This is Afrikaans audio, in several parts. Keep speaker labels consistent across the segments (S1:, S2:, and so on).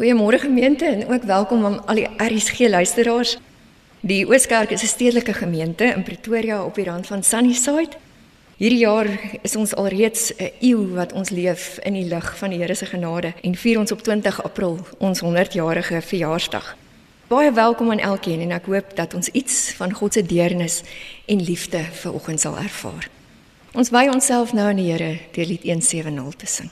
S1: Goeiemôre gemeente en ook welkom aan al die RSG luisteraars. Die Ooskerk is 'n stedelike gemeente in Pretoria op die rand van Sunnyside. Hierdie jaar is ons alreeds 'n eeu wat ons leef in die lig van die Here se genade en vier ons op 20 April ons 100-jarige verjaarsdag. Baie welkom aan elkeen en ek hoop dat ons iets van God se deernis en liefde vanoggend sal ervaar. Ons wy onsself nou aan die Here deur lied 170 te sing.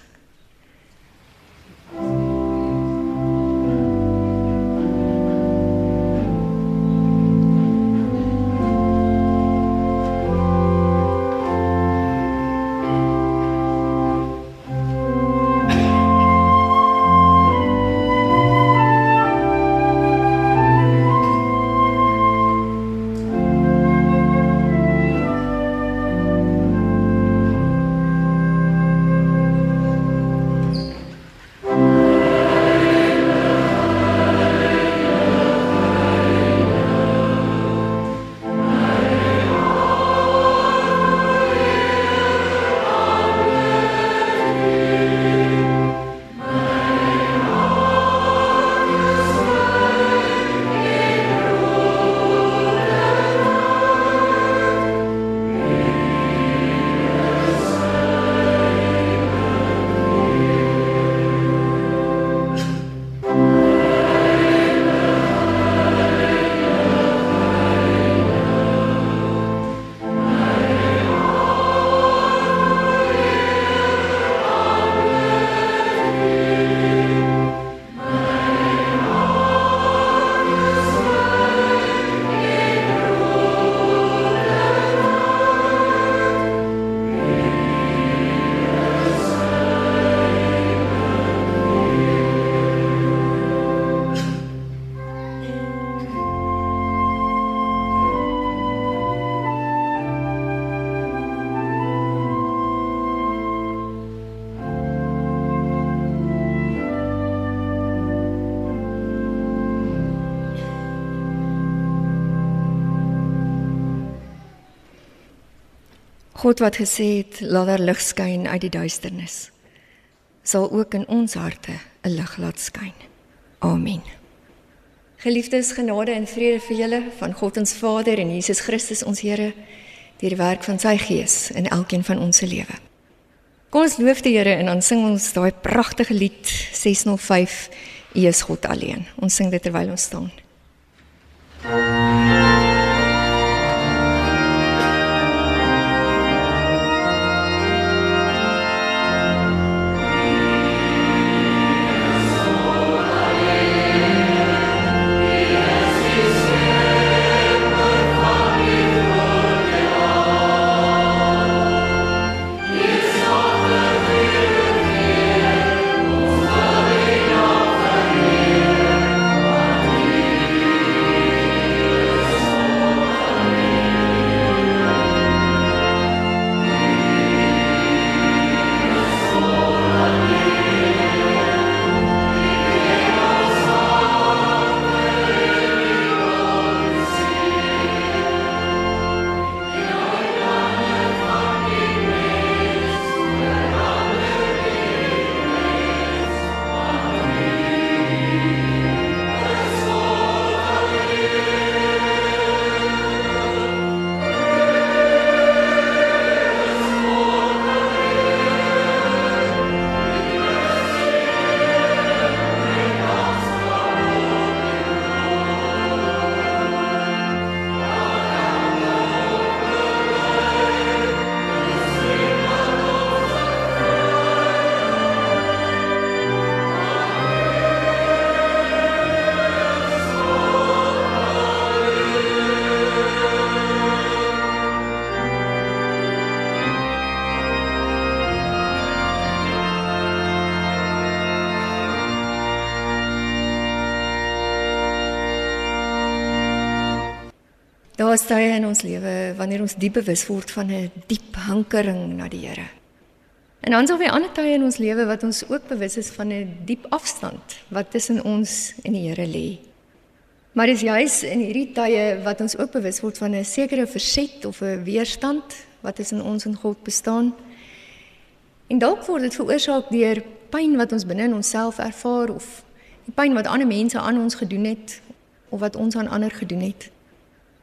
S1: God wat gesê het laat daar lig skyn uit die duisternis sal ook in ons harte 'n lig laat skyn. Amen. Geliefdes, genade en vrede vir julle van God ons Vader en Jesus Christus ons Here deur die werk van sy Gees in elkeen van ons se lewe. Kom ons loof die Here en dan sing ons daai pragtige lied 605 U is God alleen. Ons sing dit terwyl ons staan. Thank you. Daar is tye in ons lewe wanneer ons diep bewus word van 'n diep hankering na die Here. En dan is daar weer ander tye in ons lewe wat ons ook bewus is van 'n diep afstand wat tussen ons en die Here lê. Maar dis juis in hierdie tye wat ons ook bewus word van 'n sekere verset of 'n weerstand wat tussen ons en God bestaan. En dalk word dit veroorsaak deur pyn wat ons binne in onsself ervaar of Die pyn wat ander mense aan ons gedoen het of wat ons aan ander gedoen het.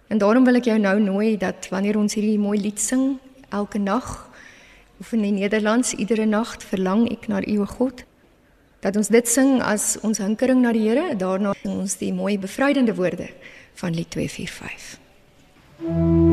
S1: En daarom wil ek jou nou nooi dat wanneer ons hierdie mooi lied sing elke nag of in die Nederlands iedere nag verlang ek na U God dat ons dit sing as ons hinkering na die Here daarna ons die mooi bevrydende woorde van lied 245 Ons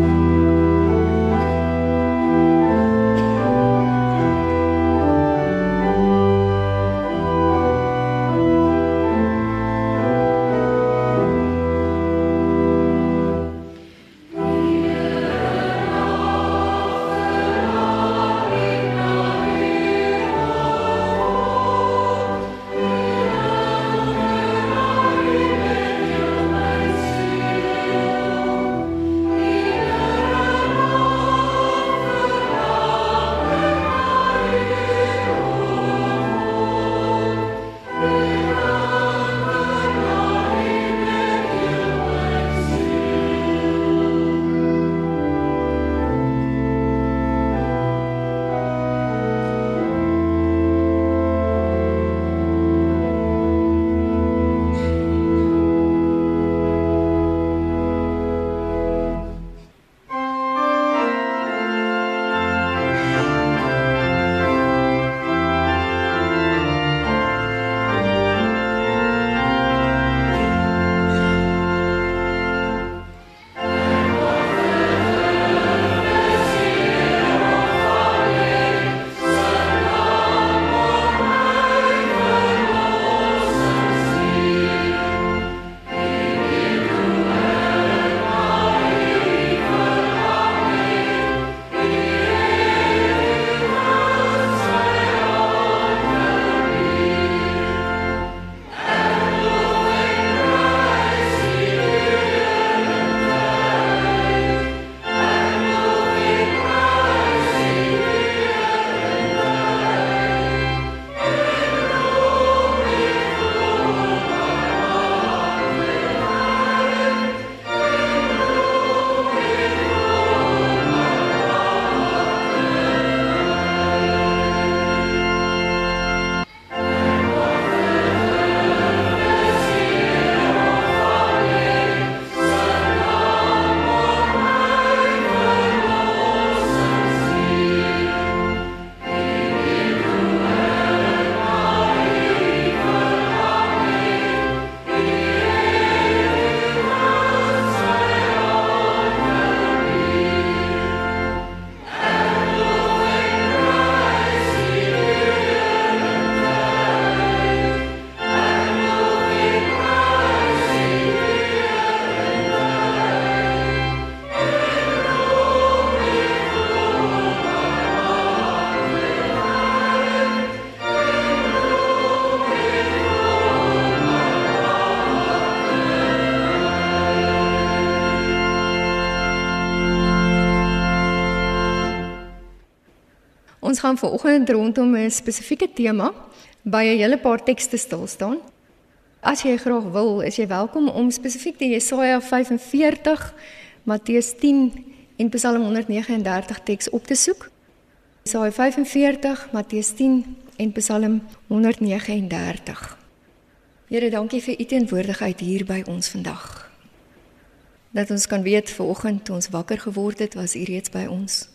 S1: gaan vanoggend rondom 'n spesifieke tema by 'n hele paar tekste stil staan. As jy graag wil, is jy welkom om spesifiek die Jesaja 45, Matteus 10 en Psalm 139 teks op te soek. Jesaja 45, Matteus 10 en Psalm 139. Here, dankie vir u teenwoordigheid hier by ons vandag. Dat ons kan weet vanoggend ons wakker geword het, was u reeds by ons.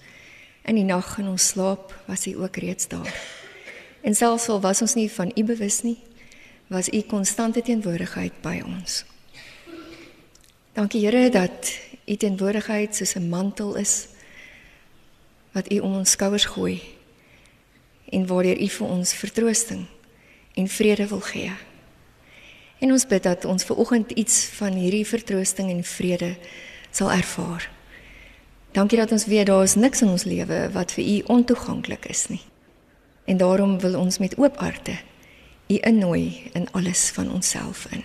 S1: In die nag in ons slaap was U ook reeds daar. En selfs al was ons nie van U bewus nie, was U konstante teenwoordigheid by ons. Dankie Here dat U teenwoordigheid soos 'n mantel is wat U om ons skouers gooi en waardeur U vir ons vertroosting en vrede wil gee. En ons bid dat ons ver oggend iets van hierdie vertroosting en vrede sal ervaar. Dankie dat ons weet daar is niks in ons lewe wat vir u ontoeganklik is nie. En daarom wil ons met oop harte u innooi in alles van onsself in.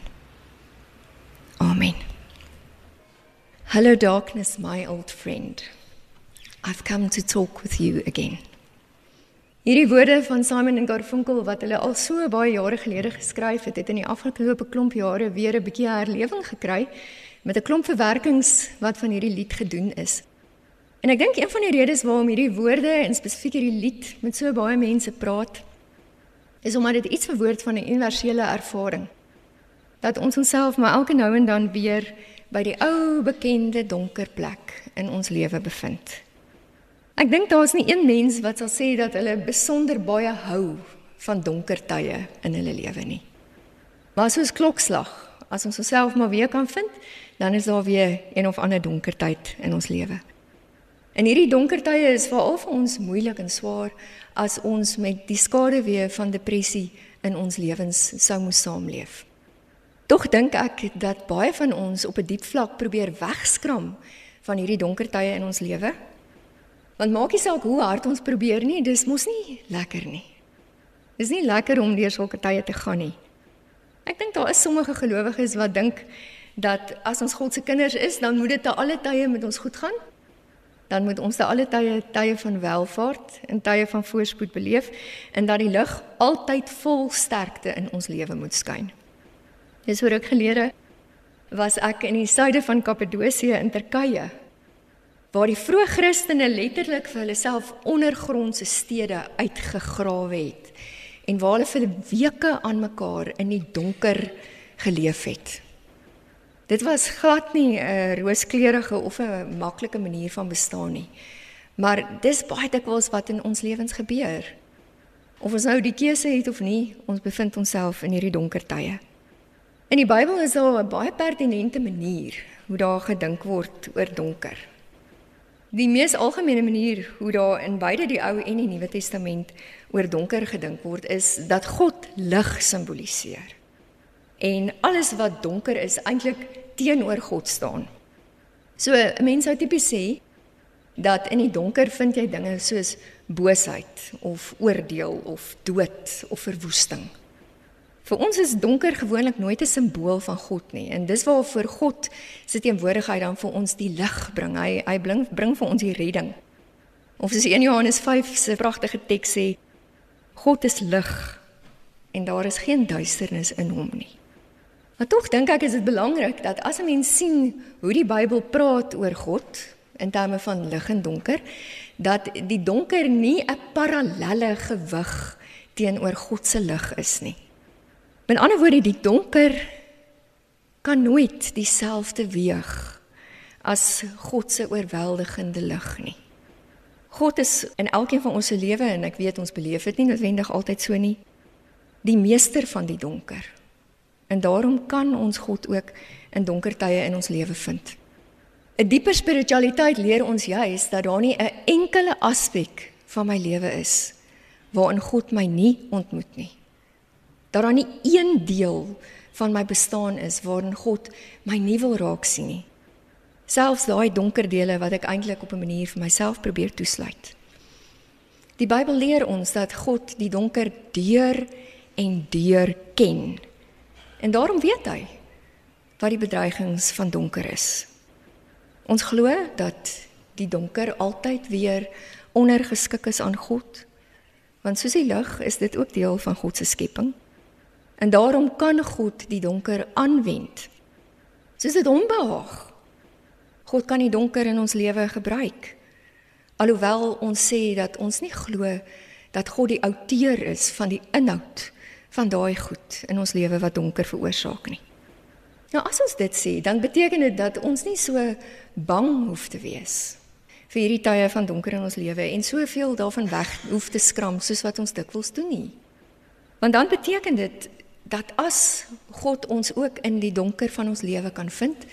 S1: Amen. Hello darkness my old friend. I've come to talk with you again. Hierdie woorde van Simon en Garfunkel wat hulle al so baie jare gelede geskryf het, het in die afgelope klomp jare weer 'n bietjie herlewing gekry met 'n klomp verwerkings wat van hierdie lied gedoen is. En ek dink een van die redes waarom hierdie woorde en spesifiek hierdie lied met so baie mense praat is omdat dit iets verwoord van 'n universele ervaring dat ons onsself maar elke nou en dan weer by die ou bekende donker plek in ons lewe bevind. Ek dink daar's nie een mens wat sal sê dat hulle besonder baie hou van donker tye in hulle lewe nie. Maar soos klokslag, as ons onsself maar weer kan vind, dan is daar weer een of ander donker tyd in ons lewe. En hierdie donker tye is veral vir ons moeilik en swaar as ons met die skade weer van depressie in ons lewens sou moes saamleef. Tog dink ek dat baie van ons op 'n diep vlak probeer wegskram van hierdie donker tye in ons lewe. Want maak nie saak hoe hard ons probeer nie, dis mos nie lekker nie. Dis nie lekker om deur sulke tye te gaan nie. Ek dink daar is sommige gelowiges wat dink dat as ons God se kinders is, dan moet dit te alle tye met ons goed gaan. Dan moet ons te alle tye tye van welvaart en tye van voorspoed beleef en dat die lig altyd vol sterkte in ons lewe moet skyn. Dis hoe ruk gelede was ek in die suide van Kappadosie in Turkye waar die vroeë Christene letterlik vir hulle self ondergrondse stede uitgegrawe het en waar hulle vir weke aan mekaar in die donker geleef het. Dit was glad nie 'n rooskleurige of 'n maklike manier van bestaan nie. Maar dis baie dikwels wat in ons lewens gebeur. Of ons nou die keuse het of nie, ons bevind onsself in hierdie donker tye. In die Bybel is daar 'n baie pertinente manier hoe daar gedink word oor donker. Die mees algemene manier hoe daar in beide die Ou en die Nuwe Testament oor donker gedink word is dat God lig simboliseer. En alles wat donker is eintlik teenoor God staan. So 'n mens sou tipies sê dat in die donker vind jy dinge soos boosheid of oordeel of dood of verwoesting. Vir ons is donker gewoonlik nooit 'n simbool van God nie en dis waarvoor God se teenwoordigheid dan vir ons die lig bring. Hy hy bring bring vir ons die redding. Of soos 1 Johannes 5 se pragtige teks sê, God is lig en daar is geen duisternis in hom nie. Maar tog dink ek is dit belangrik dat as 'n mens sien hoe die Bybel praat oor God in terme van lig en donker, dat die donker nie 'n parallelle gewig teenoor God se lig is nie. Met ander woorde, die donker kan nooit dieselfde weeg as God se oorweldigende lig nie. God is in elkeen van ons se lewe en ek weet ons beleef dit nie noodwendig altyd so nie. Die meester van die donker. En daarom kan ons God ook in donker tye in ons lewe vind. 'n Dieper spiritualiteit leer ons juis dat daar nie 'n enkele aspek van my lewe is waarin God my nie ontmoet nie dat daar nie een deel van my bestaan is waarin God my nie wil raak sien nie. Selfs daai donker dele wat ek eintlik op 'n manier vir myself probeer toesluit. Die Bybel leer ons dat God die donker deur en deur ken. En daarom weet hy wat die bedreigings van donker is. Ons glo dat die donker altyd weer ondergeskik is aan God. Want soos die lig is dit ook deel van God se skepping. En daarom kan God die donker aanwend. Soos dit hom behaag. God kan die donker in ons lewe gebruik. Alhoewel ons sê dat ons nie glo dat God die outeur is van die inhoud van daai goed in ons lewe wat donker veroorsaak nie. Nou as ons dit sê, dan beteken dit dat ons nie so bang hoef te wees vir hierdie tye van donker in ons lewe en soveel daarvan weg hoef te skram soos wat ons dikwels doen nie. Want dan beteken dit dat as God ons ook in die donker van ons lewe kan vind,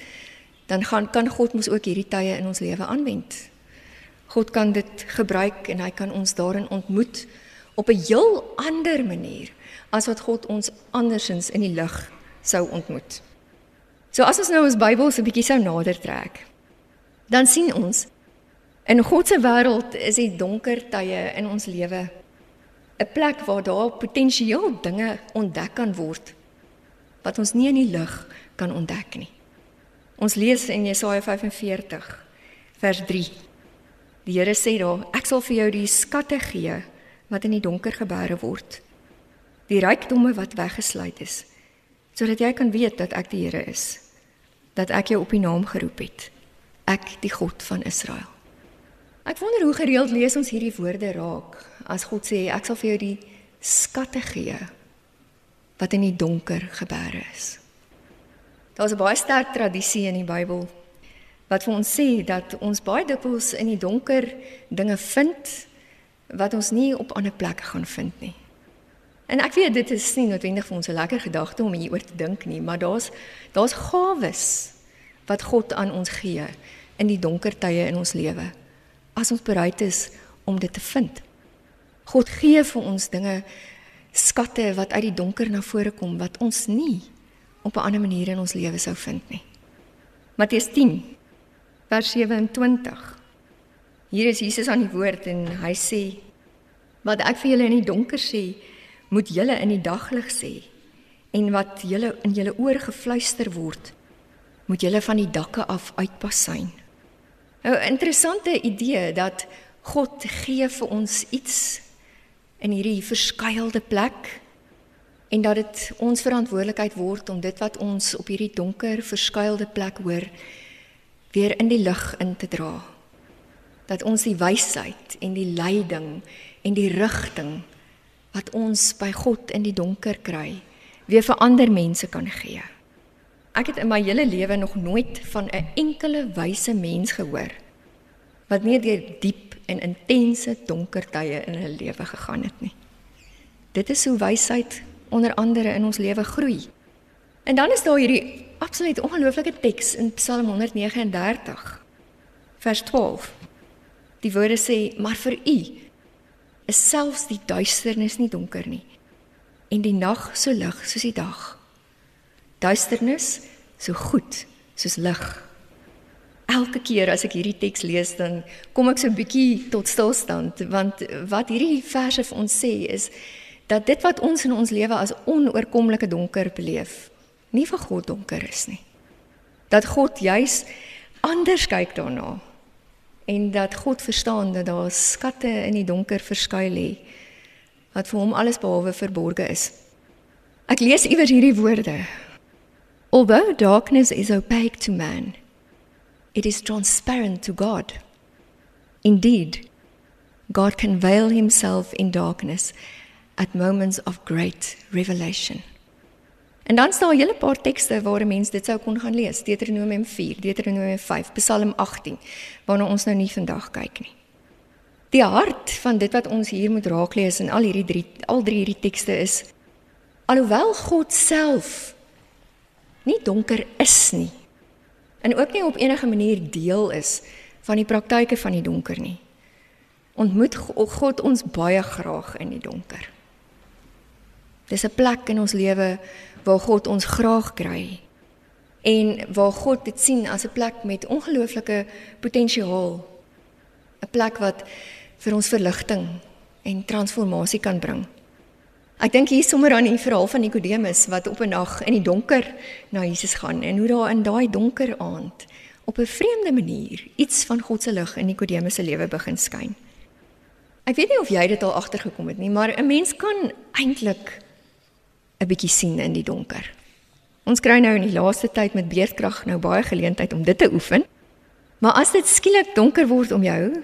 S1: dan gaan kan God mos ook hierdie tye in ons lewe aanwend. God kan dit gebruik en hy kan ons daarin ontmoet op 'n heel ander manier as wat God ons andersins in die lig sou ontmoet. So as ons nou ons Bybel so 'n bietjie sou nader trek, dan sien ons in God se wêreld is die donker tye in ons lewe 'n plek waar daar potensieel dinge ontdek kan word wat ons nie in die lig kan ontdek nie. Ons lees in Jesaja 45 vers 3. Die Here sê daar: Ek sal vir jou die skatte gee wat in die donker gebeere word. Die rykdomme wat weggesluit is, sodat jy kan weet dat ek die Here is, dat ek jou op die naam geroep het. Ek die God van Israel. Ek wonder hoe gereeld lees ons hierdie woorde raak as God sê ek sal vir jou die skatte gee wat in die donker gebeere is. Daar's 'n baie sterk tradisie in die Bybel wat vir ons sê dat ons baie dikwels in die donker dinge vind wat ons nie op ander plekke gaan vind nie. En ek weet dit is nie noodwendig vir ons 'n lekker gedagte om hieroor te dink nie, maar daar's daar's gawes wat God aan ons gee in die donker tye in ons lewe as ons bereid is om dit te vind. God gee vir ons dinge skatte wat uit die donker na vore kom wat ons nie op 'n ander manier in ons lewe sou vind nie. Matteus 10 vers 27. Hier is Jesus aan die woord en hy sê wat ek vir julle in die donker sê, moet julle in die daglig sê en wat julle in julle oor gefluister word, moet julle van die dakke af uitpasyn. 'n nou, Interessante idee dat God gee vir ons iets in hierdie verskuilde plek en dat dit ons verantwoordelikheid word om dit wat ons op hierdie donker verskuilde plek hoor weer in die lig in te dra. Dat ons die wysheid en die leiding en die rigting wat ons by God in die donker kry, weer vir ander mense kan gee. Ek het in my hele lewe nog nooit van 'n enkele wyse mens gehoor wat nie deur diep en intense donker tye in hulle lewe gegaan het nie. Dit is hoe wysheid onder andere in ons lewe groei. En dan is daar hierdie absoluut ongelooflike teks in Psalm 139 vers 12. Die woorde sê: "Maar vir u is selfs die duisternis nie donker nie en die nag so lig soos die dag. Duisternis so goed soos lig." elke keer as ek hierdie teks lees dan kom ek so 'n bietjie tot stilstand want wat hierdie verse vir ons sê is dat dit wat ons in ons lewe as onoorkomlike donker beleef nie vir God donker is nie. Dat God juis anders kyk daarna en dat God verstaan dat daar skatte in die donker verskuil lê wat vir hom alles behalwe verborge is. Ek lees iewers hierdie woorde. Although darkness is opaque to man, it is transparent to God. Indeed, God can veil himself in darkness at moments of great revelation. En dan staan 'n hele paar tekste waar 'n mens dit sou kon gaan lees. Deuteronomium 4, Deuteronomium 5, Psalm 18, waarna ons nou nie vandag kyk nie. Die hart van dit wat ons hier moet raaklees in al hierdie drie al drie hierdie tekste is alhoewel God self nie donker is nie, en ook nie op enige manier deel is van die praktyke van die donker nie. Ontmoet God ons baie graag in die donker. Dis 'n plek in ons lewe waar God ons graag kry en waar God dit sien as 'n plek met ongelooflike potensiaal. 'n Plek wat vir ons verligting en transformasie kan bring. Ek dink hier sommer aan die verhaal van Nikodemus wat op 'n nag in die donker na Jesus gaan en hoe daar in daai donker aand op 'n vreemde manier iets van God se lig in Nikodemus se lewe begin skyn. Ek weet nie of jy dit al agtergekom het nie, maar 'n mens kan eintlik 'n bietjie sien in die donker. Ons kry nou in die laaste tyd met beerdkrag nou baie geleentheid om dit te oefen. Maar as dit skielik donker word om jou,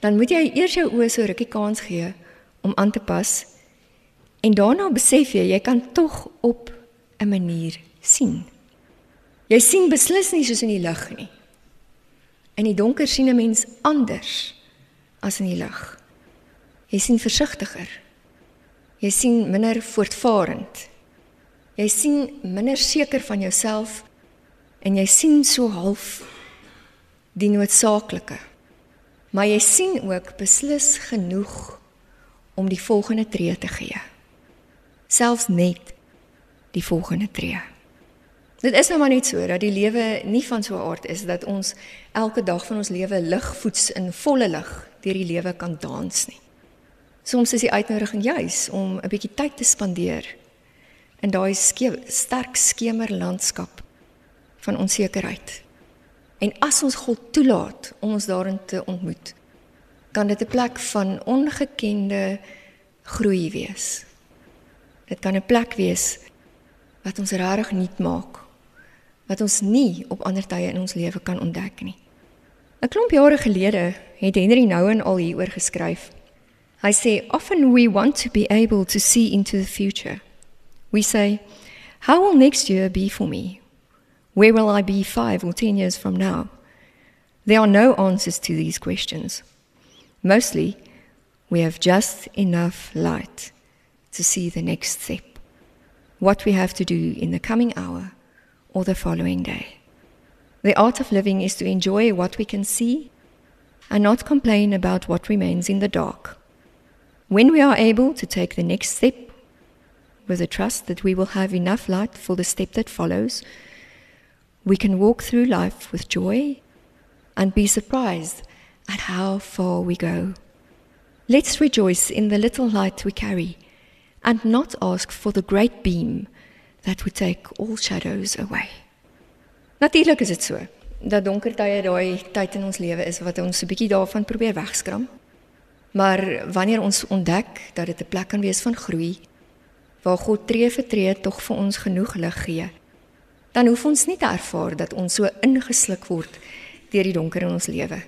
S1: dan moet jy eers jou oë so rukkie kans gee om aan te pas En daarna besef jy jy kan tog op 'n manier sien. Jy sien beslis nie soos in die lig nie. In die donker sien 'n mens anders as in die lig. Jy sien versigtiger. Jy sien minder voortvarend. Jy sien minder seker van jouself en jy sien so half die noodsaaklike. Maar jy sien ook beslis genoeg om die volgende tree te gee selfs net die volgende tree. Dit is nou maar net so dat die lewe nie van so 'n aard is dat ons elke dag van ons lewe ligvoets in volle lig deur die lewe kan dans nie. Soms is die uitnodiging juis om 'n bietjie tyd te spandeer in daai sterk skemerlandskap van onsekerheid. En as ons God toelaat om ons daarin te ontmoet, kan dit 'n plek van ongekende groei wees. Dit kan 'n plek wees wat ons regtig nuut maak. Wat ons nie op ander tye in ons lewe kan ontdek nie. 'n Klomp jare gelede het Henry Nouwen al hieroor geskryf. Hy say, often we want to be able to see into the future. We say, how will next year be for me? Where will I be 5 or 10 years from now? There are no answers to these questions. Mostly, we have just enough light to see the next step, what we have to do in the coming hour or the following day. The art of living is to enjoy what we can see and not complain about what remains in the dark. When we are able to take the next step with the trust that we will have enough light for the step that follows, we can walk through life with joy and be surprised at how far we go. Let's rejoice in the little light we carry and not ask for the great beam that would take all shadows away. Natuurlik is dit so dat donker tye daai tyd in ons lewe is wat ons 'n bietjie daarvan probeer wegskram. Maar wanneer ons ontdek dat dit 'n plek kan wees van groei waar God tree vir tree tog vir ons genoeg lig gee, dan hoef ons nie te ervaar dat ons so ingesluk word deur die donker in ons lewe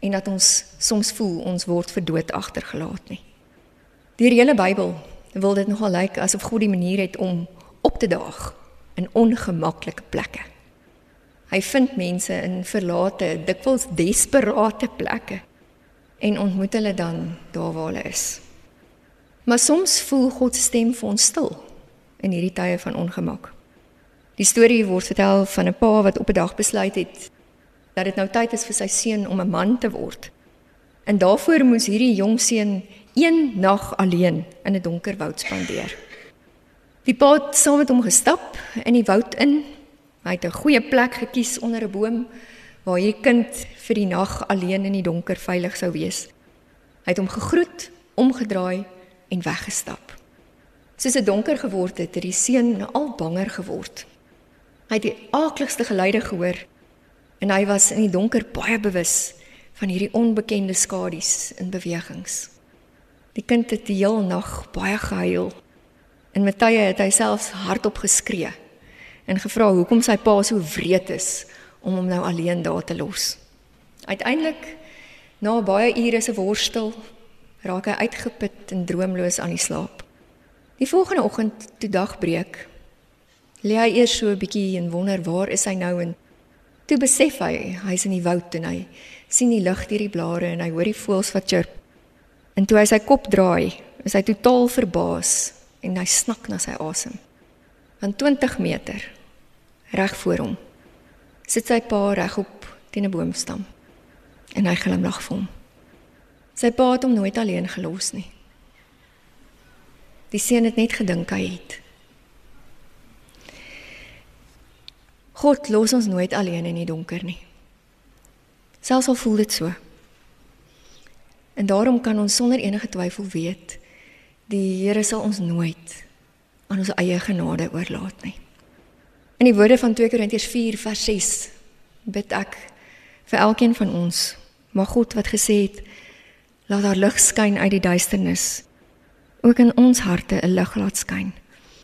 S1: en dat ons soms voel ons word vir dood agtergelaat nie. Deur die hele Bybel wil dit nogal lyk asof God die manier het om op te daag in ongemaklike plekke. Hy vind mense in verlate, dikwels desperate plekke en ontmoet hulle dan daar waar hulle is. Maar soms voel God se stem vir ons stil in hierdie tye van ongemak. Die storie word vertel van 'n pa wat op 'n dag besluit het dat dit nou tyd is vir sy seun om 'n man te word. En daarvoor moes hierdie jong seun een nag alleen in 'n donker woud spandeer. Die pa het saam met hom gestap in die woud in. Hy het 'n goeie plek gekies onder 'n boom waar hierdie kind vir die nag alleen in die donker veilig sou wees. Hy het hom gegroet, omgedraai en weggestap. Soos dit donker geword het, het die seun al banger geword. Hy het die aakligste geluide gehoor en hy was in die donker baie bewus van hierdie onbekende skadu's in bewegings. Die kind het die hele nag baie gehuil. En met tye het hy selfs hardop geskree en gevra hoekom sy pa so wreed is om hom nou alleen daar te los. Uiteindelik na baie ure se worstel raak hy uitgeput en droomloos aan die slaap. Die volgende oggend toe dagbreek, lê hy eers so 'n bietjie en wonder waar is hy nou en Toe besef hy, hy's in die woud en hy sien die lig deur die blare en hy hoor die voëls wat chirp. En toe hy sy kop draai, is hy totaal verbaas en hy snak na sy asem. Van 20 meter reg voor hom sit sy pa regop teen 'n boomstam en hy glimlag vir hom. Sy pa het hom nooit alleen gelos nie. Die seun het net gedink hy het God los ons nooit alleen in die donker nie. Selfs al voel dit so. En daarom kan ons sonder enige twyfel weet die Here sal ons nooit aan ons eie genade oorlaat nie. In die woorde van 2 Korintiërs 4 vers 6 bid ek vir elkeen van ons, maar God wat gesê het laat daar lig skyn uit die duisternis, ook in ons harte 'n lig laat skyn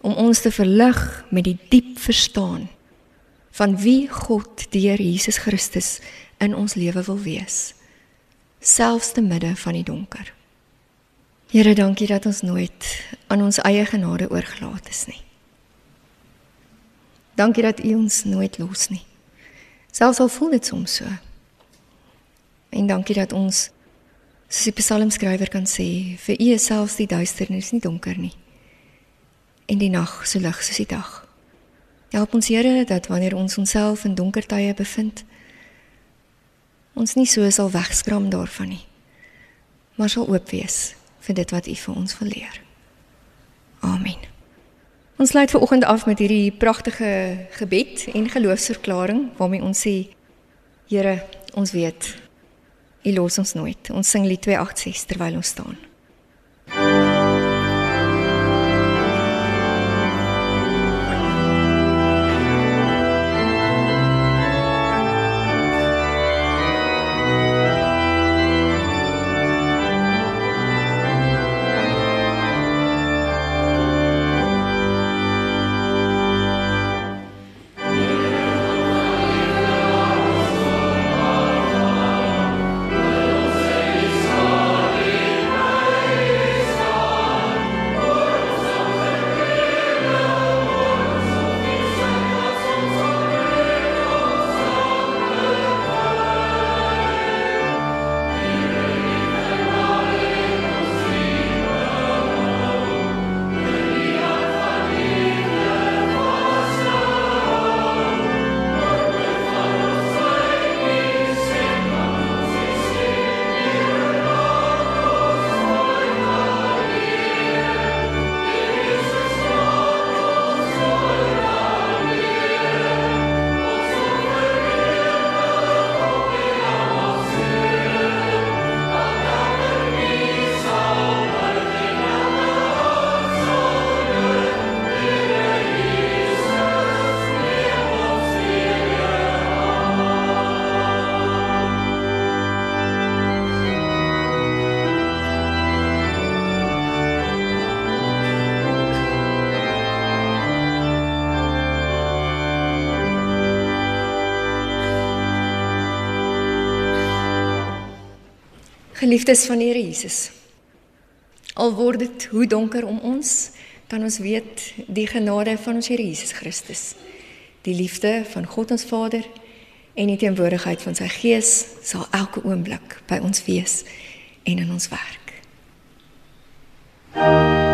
S1: om ons te verlig met die diep verstaan van wie God deur Jesus Christus in ons lewe wil wees selfs te midde van die donker. Here, dankie dat ons nooit aan ons eie genade oorgelaat is nie. Dankie dat U ons nooit los nie. Selfs al voel dit soms so. En dankie dat ons soos die psalmskrywer kan sê, vir U is selfs die duisternis nie donker nie. En die nag so lig soos die dag. Help ons Here dat wanneer ons onsself in donker tye bevind, ons nie so sal wegskram daarvan nie, maar sal oop wees vir dit wat U vir ons wil leer. Ons sluit ver oggend af met hierdie pragtige gebed en geloofsverklaring waarmee ons sê Here, ons weet U los ons nooit. Ons sing lied 286 terwyl ons staan. Geliefdes van Here Jesus. Al word dit hoe donker om ons, dan ons weet die genade van ons Here Jesus Christus, die liefde van God ons Vader en die teenwoordigheid van sy Gees sal elke oomblik by ons wees en in ons werk. thank you